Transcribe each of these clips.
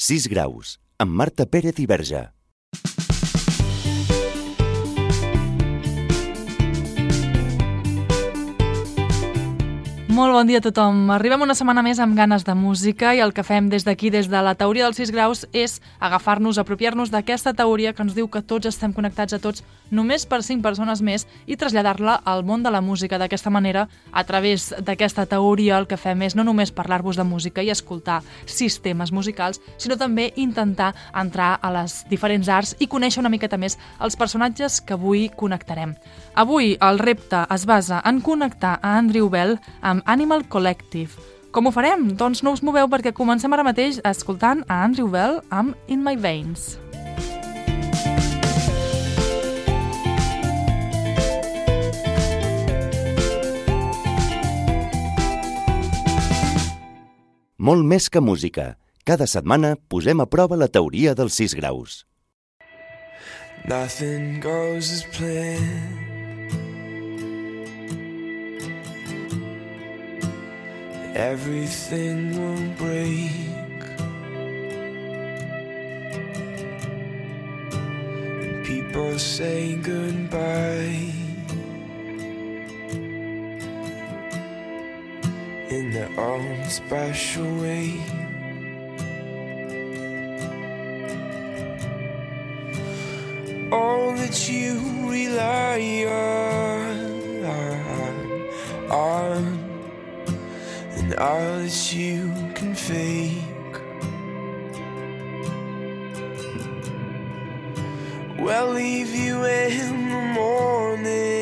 6 graus, amb Marta Pérez i Verge. Molt bon dia a tothom. Arribem una setmana més amb ganes de música i el que fem des d'aquí, des de la teoria dels 6 graus, és agafar-nos, apropiar-nos d'aquesta teoria que ens diu que tots estem connectats a tots només per 5 persones més i traslladar-la al món de la música. D'aquesta manera, a través d'aquesta teoria, el que fem és no només parlar-vos de música i escoltar sistemes musicals, sinó també intentar entrar a les diferents arts i conèixer una miqueta més els personatges que avui connectarem. Avui el repte es basa en connectar a Andrew Bell amb Animal Collective. Com ho farem? Doncs no us moveu perquè comencem ara mateix escoltant a Andrew Bell amb In My Veins. Molt més que música. Cada setmana posem a prova la teoria dels 6 graus. Nothing goes as planned. Everything will break. And people say goodbye. In their own special way. All that you rely on, on and all that you can fake. We'll leave you in the morning.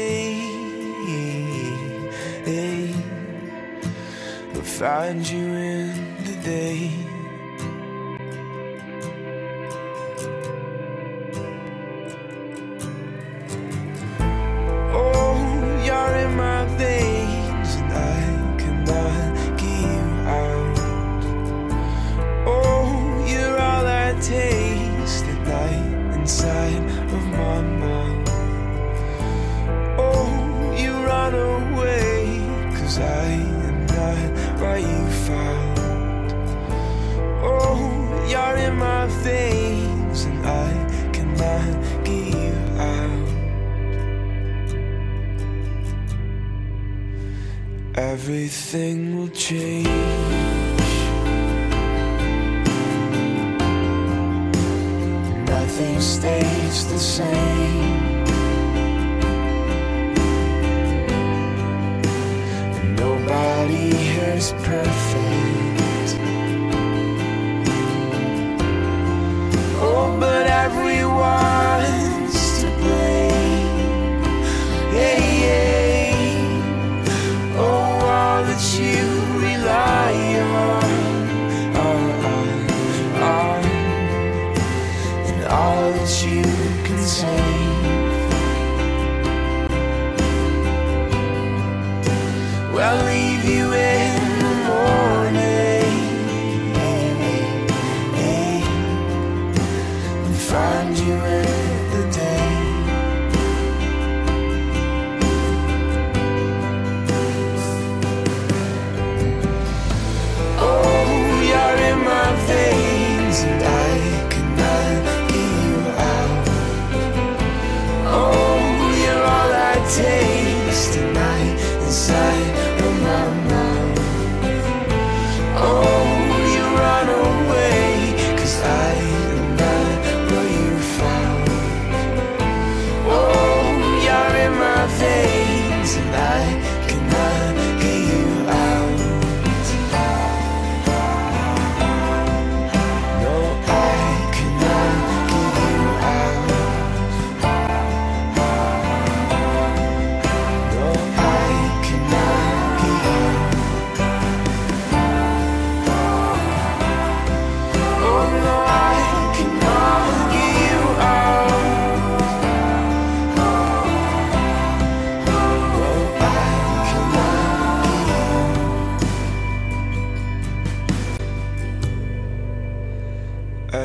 We'll find you in the day. Stays the same. Nobody here is perfect. Oh, but everyone's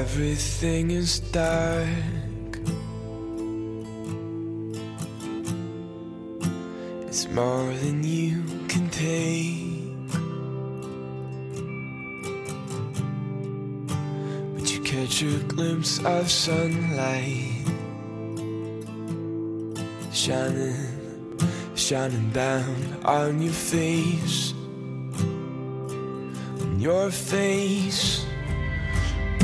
Everything is dark. It's more than you can take. But you catch a glimpse of sunlight shining, shining down on your face, on your face,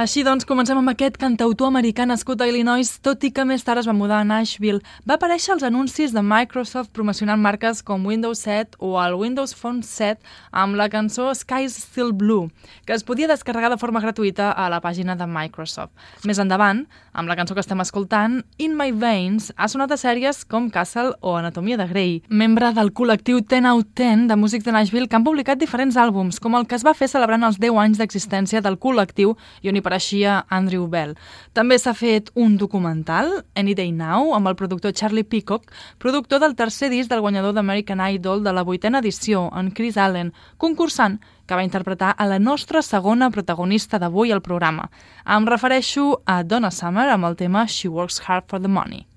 Així doncs, comencem amb aquest cantautor americà nascut a Illinois, tot i que més tard es va mudar a Nashville. Va aparèixer als anuncis de Microsoft promocionant marques com Windows 7 o el Windows Phone 7 amb la cançó Sky's Still Blue, que es podia descarregar de forma gratuïta a la pàgina de Microsoft. Més endavant, amb la cançó que estem escoltant, In My Veins, ha sonat a sèries com Castle o Anatomia de Grey. Membre del col·lectiu 10 out 10 de músics de Nashville que han publicat diferents àlbums, com el que es va fer celebrant els 10 anys d'existència del col·lectiu i on hi apareixia Andrew Bell. També s'ha fet un documental, Any Day Now, amb el productor Charlie Peacock, productor del tercer disc del guanyador d'American Idol de la vuitena edició, en Chris Allen, concursant que va interpretar a la nostra segona protagonista d'avui al programa. Em refereixo a Donna Summer amb el tema She Works Hard for the Money.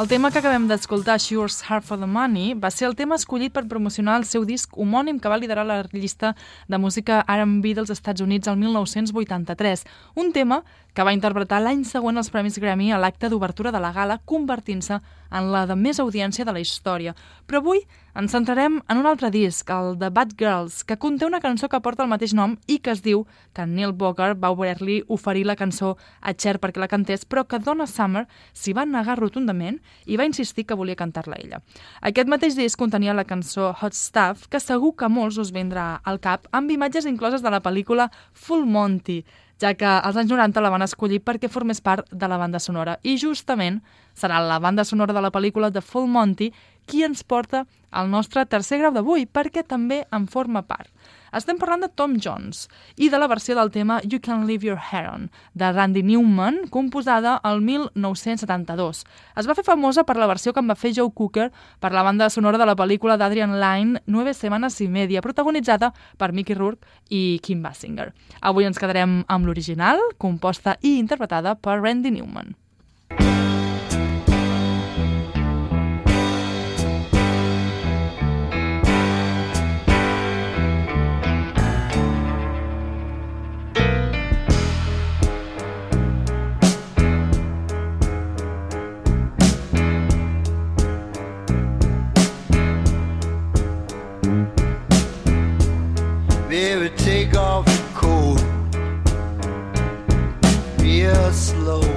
El tema que acabem d'escoltar, Sure's Heart for the Money, va ser el tema escollit per promocionar el seu disc homònim que va liderar la llista de música R&B dels Estats Units el 1983. Un tema que va interpretar l'any següent els Premis Grammy a l'acte d'obertura de la gala, convertint-se en la de més audiència de la història. Però avui ens centrarem en un altre disc, el de Bad Girls, que conté una cançó que porta el mateix nom i que es diu que Neil Bogart va voler-li oferir la cançó a Cher perquè la cantés, però que Donna Summer s'hi va negar rotundament i va insistir que volia cantar-la ella. Aquest mateix disc contenia la cançó Hot Stuff, que segur que molts us vendrà al cap, amb imatges incloses de la pel·lícula Full Monty, ja que als anys 90 la van escollir perquè formés part de la banda sonora. I justament serà la banda sonora de la pel·lícula de Full Monty qui ens porta al nostre tercer grau d'avui, perquè també en forma part. Estem parlant de Tom Jones i de la versió del tema You Can Leave Your Hair On, de Randy Newman, composada el 1972. Es va fer famosa per la versió que en va fer Joe Cooker per la banda sonora de la pel·lícula d'Adrian Lyne, Nueve Semanas y Media, protagonitzada per Mickey Rourke i Kim Basinger. Avui ens quedarem amb l'original, composta i interpretada per Randy Newman. Baby, take off your coat real slow.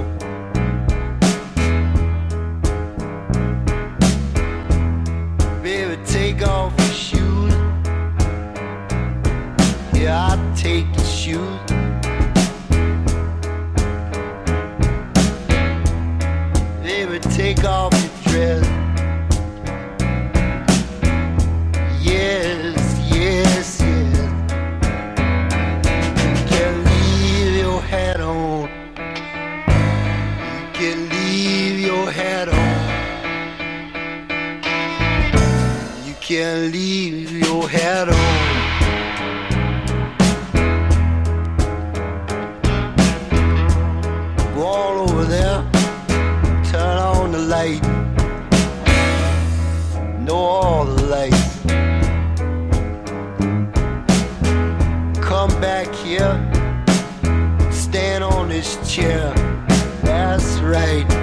Back here. Stand on this chair. That's right.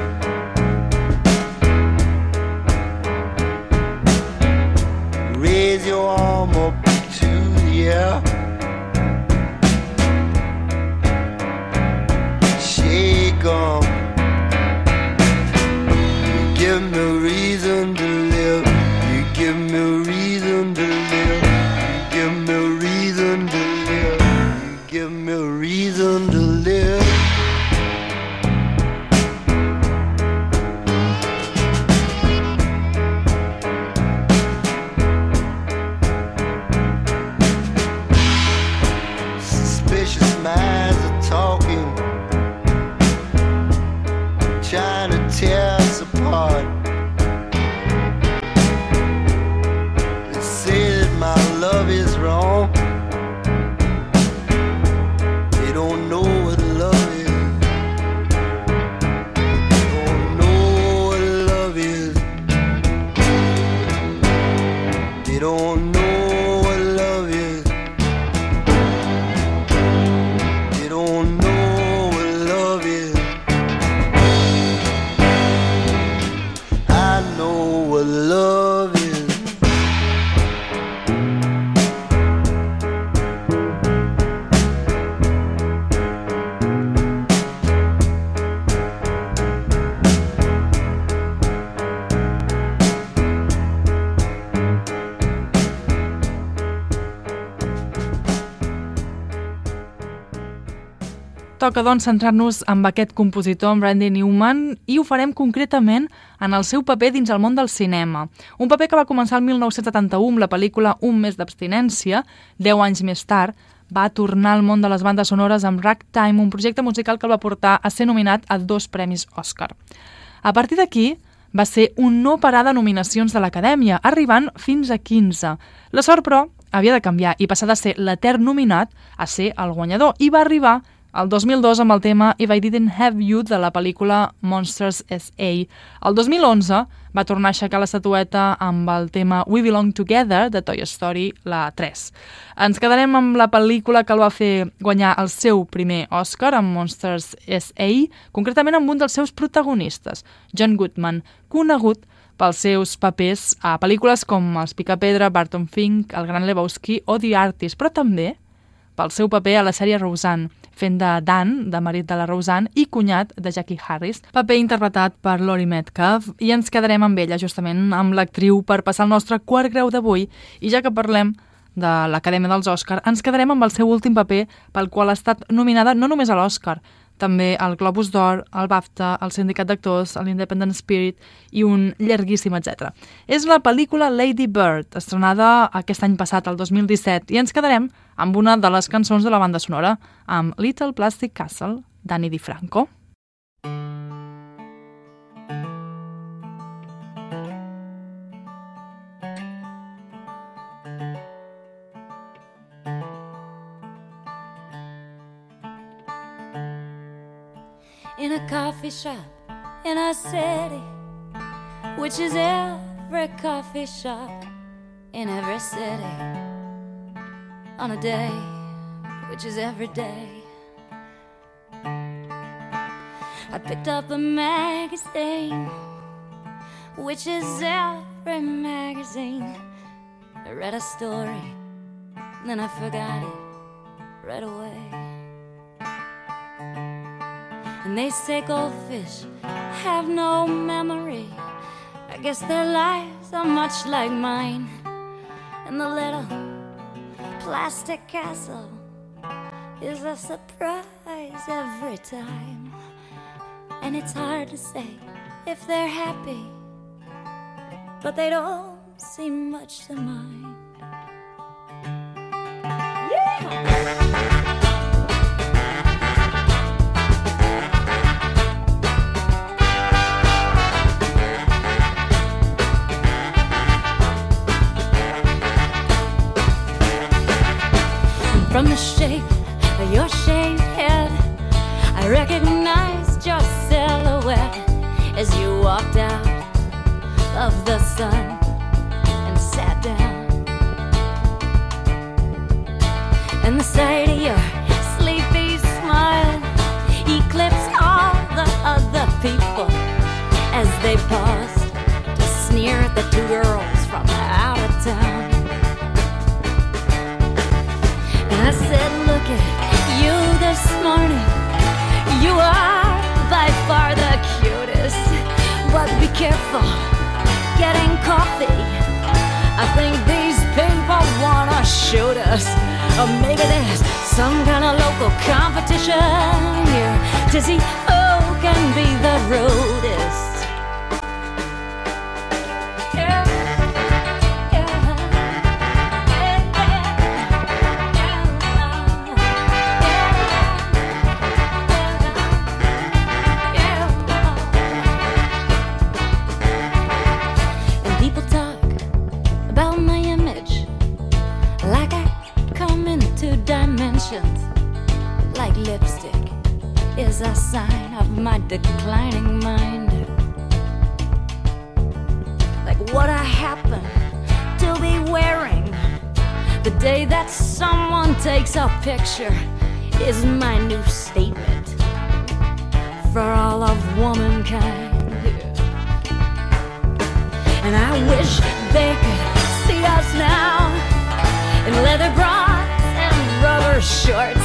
Toca, doncs, centrar-nos amb aquest compositor, amb Randy Newman, i ho farem concretament en el seu paper dins el món del cinema. Un paper que va començar el 1971 amb la pel·lícula Un mes d'abstinència, 10 anys més tard, va tornar al món de les bandes sonores amb Ragtime, un projecte musical que el va portar a ser nominat a dos premis Oscar. A partir d'aquí, va ser un no parar de nominacions de l'Acadèmia, arribant fins a 15. La sort, però, havia de canviar i passar de ser l'etern nominat a ser el guanyador, i va arribar el 2002 amb el tema If I Didn't Have You de la pel·lícula Monsters S.A. El 2011 va tornar a aixecar l'estatueta amb el tema We Belong Together de Toy Story, la 3. Ens quedarem amb la pel·lícula que el va fer guanyar el seu primer Oscar amb Monsters S.A., concretament amb un dels seus protagonistes, John Goodman, conegut pels seus papers a pel·lícules com Els Picapedra, Barton Fink, El Gran Lebowski o The Artist, però també pel seu paper a la sèrie Roseanne, fent de Dan, de marit de la Roseanne, i cunyat de Jackie Harris, paper interpretat per Laurie Metcalf, i ens quedarem amb ella, justament amb l'actriu, per passar el nostre quart grau d'avui, i ja que parlem de l'Acadèmia dels Òscar, ens quedarem amb el seu últim paper pel qual ha estat nominada no només a l'Òscar, també el Globus d'Or, el BAFTA, el Sindicat d'Actors, l'Independent Spirit i un llarguíssim, etc. És la pel·lícula Lady Bird, estrenada aquest any passat, el 2017, i ens quedarem amb una de les cançons de la banda sonora, amb Little Plastic Castle, Danny DiFranco. in coffee shop in a city, which is every coffee shop in every city, on a day, which is every day. I picked up a magazine, which is every magazine. I read a story, then I forgot it right away. And they say goldfish have no memory. I guess their lives are much like mine. And the little plastic castle is a surprise every time. And it's hard to say if they're happy, but they don't seem much to mind. From the shape of your shaved head, I recognized your silhouette as you walked out of the sun and sat down. And the sight of your sleepy smile eclipsed all the other people as they paused to sneer at the two girls from out of town. I said, Look at you this morning. You are by far the cutest. But be careful getting coffee. I think these people wanna shoot us. Or maybe there's some kind of local competition here to see short.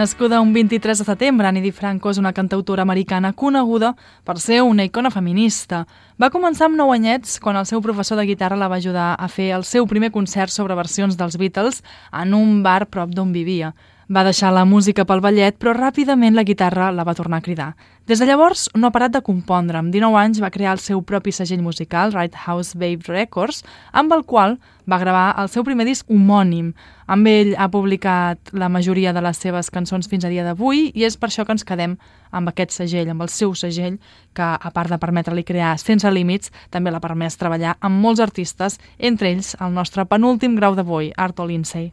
Nascuda un 23 de setembre, Annie DiFranco és una cantautora americana coneguda per ser una icona feminista. Va començar amb 9 anyets quan el seu professor de guitarra la va ajudar a fer el seu primer concert sobre versions dels Beatles en un bar prop d'on vivia. Va deixar la música pel ballet, però ràpidament la guitarra la va tornar a cridar. Des de llavors no ha parat de compondre. Amb 19 anys va crear el seu propi segell musical, Right House Babe Records, amb el qual va gravar el seu primer disc homònim. Amb ell ha publicat la majoria de les seves cançons fins a dia d'avui i és per això que ens quedem amb aquest segell, amb el seu segell, que a part de permetre-li crear sense límits, també l'ha permès treballar amb molts artistes, entre ells el nostre penúltim grau d'avui, Arto Lindsay.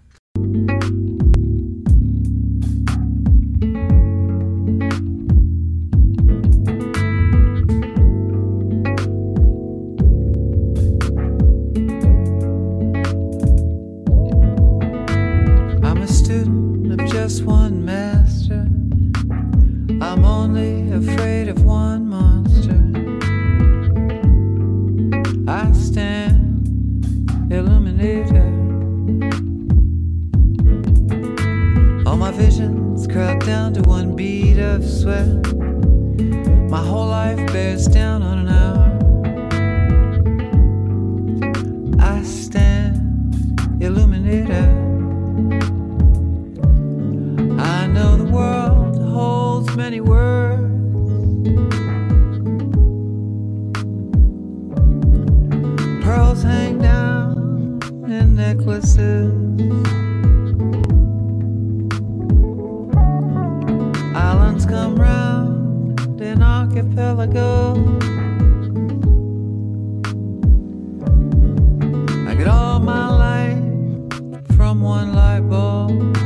Just one master. I'm only afraid of one monster. I stand illuminated. All my visions crowd down to one bead of sweat. My whole life bears down on an hour. I stand illuminated. 来吧。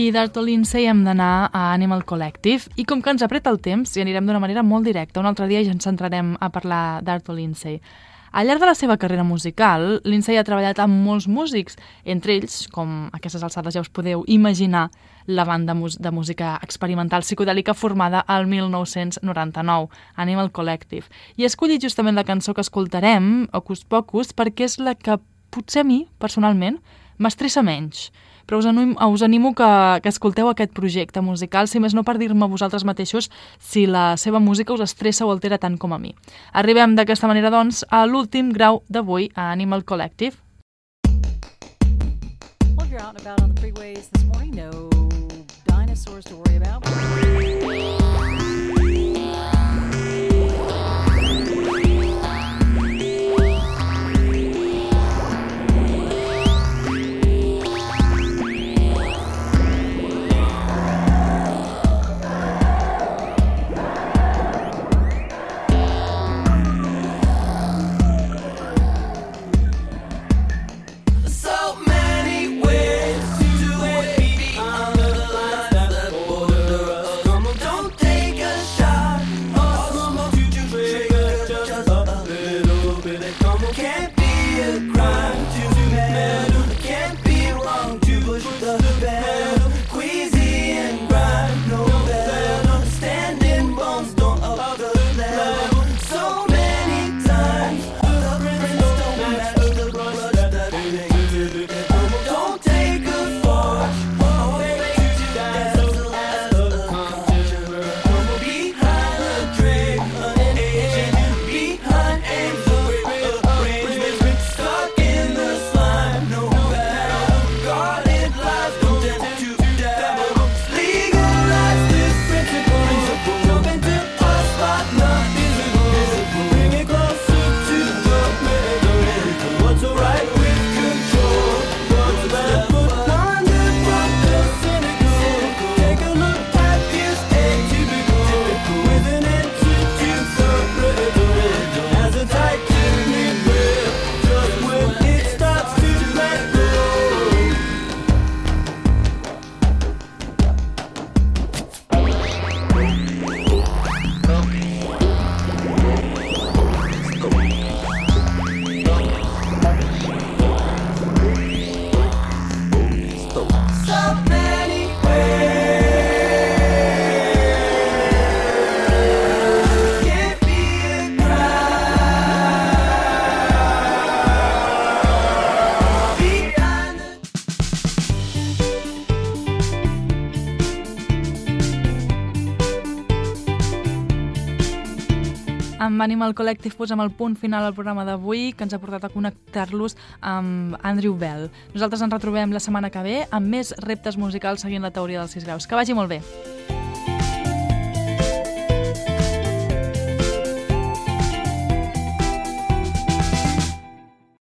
I d'Arto Lindsay hem d'anar a Animal Collective i com que ens apreta el temps i anirem d'una manera molt directa, un altre dia ja ens centrarem a parlar d'Arto Lindsay. Al llarg de la seva carrera musical, Lindsay ha treballat amb molts músics, entre ells, com aquestes alçades ja us podeu imaginar, la banda de música experimental psicodèlica formada al 1999, Animal Collective. I he escollit justament la cançó que escoltarem, Ocus Pocus, perquè és la que potser a mi, personalment, m'estressa menys però us animo, us animo que, que escolteu aquest projecte musical, si més no per dir-me vosaltres mateixos si la seva música us estressa o altera tant com a mi. Arribem d'aquesta manera, doncs, a l'últim grau d'avui a Animal Collective. Well, you're out and about on the freeways this morning, no dinosaurs to worry about. Amb Animal Collective posem el punt final al programa d'avui que ens ha portat a connectar-los amb Andrew Bell. Nosaltres ens retrobem la setmana que ve amb més reptes musicals seguint la teoria dels 6 graus. Que vagi molt bé.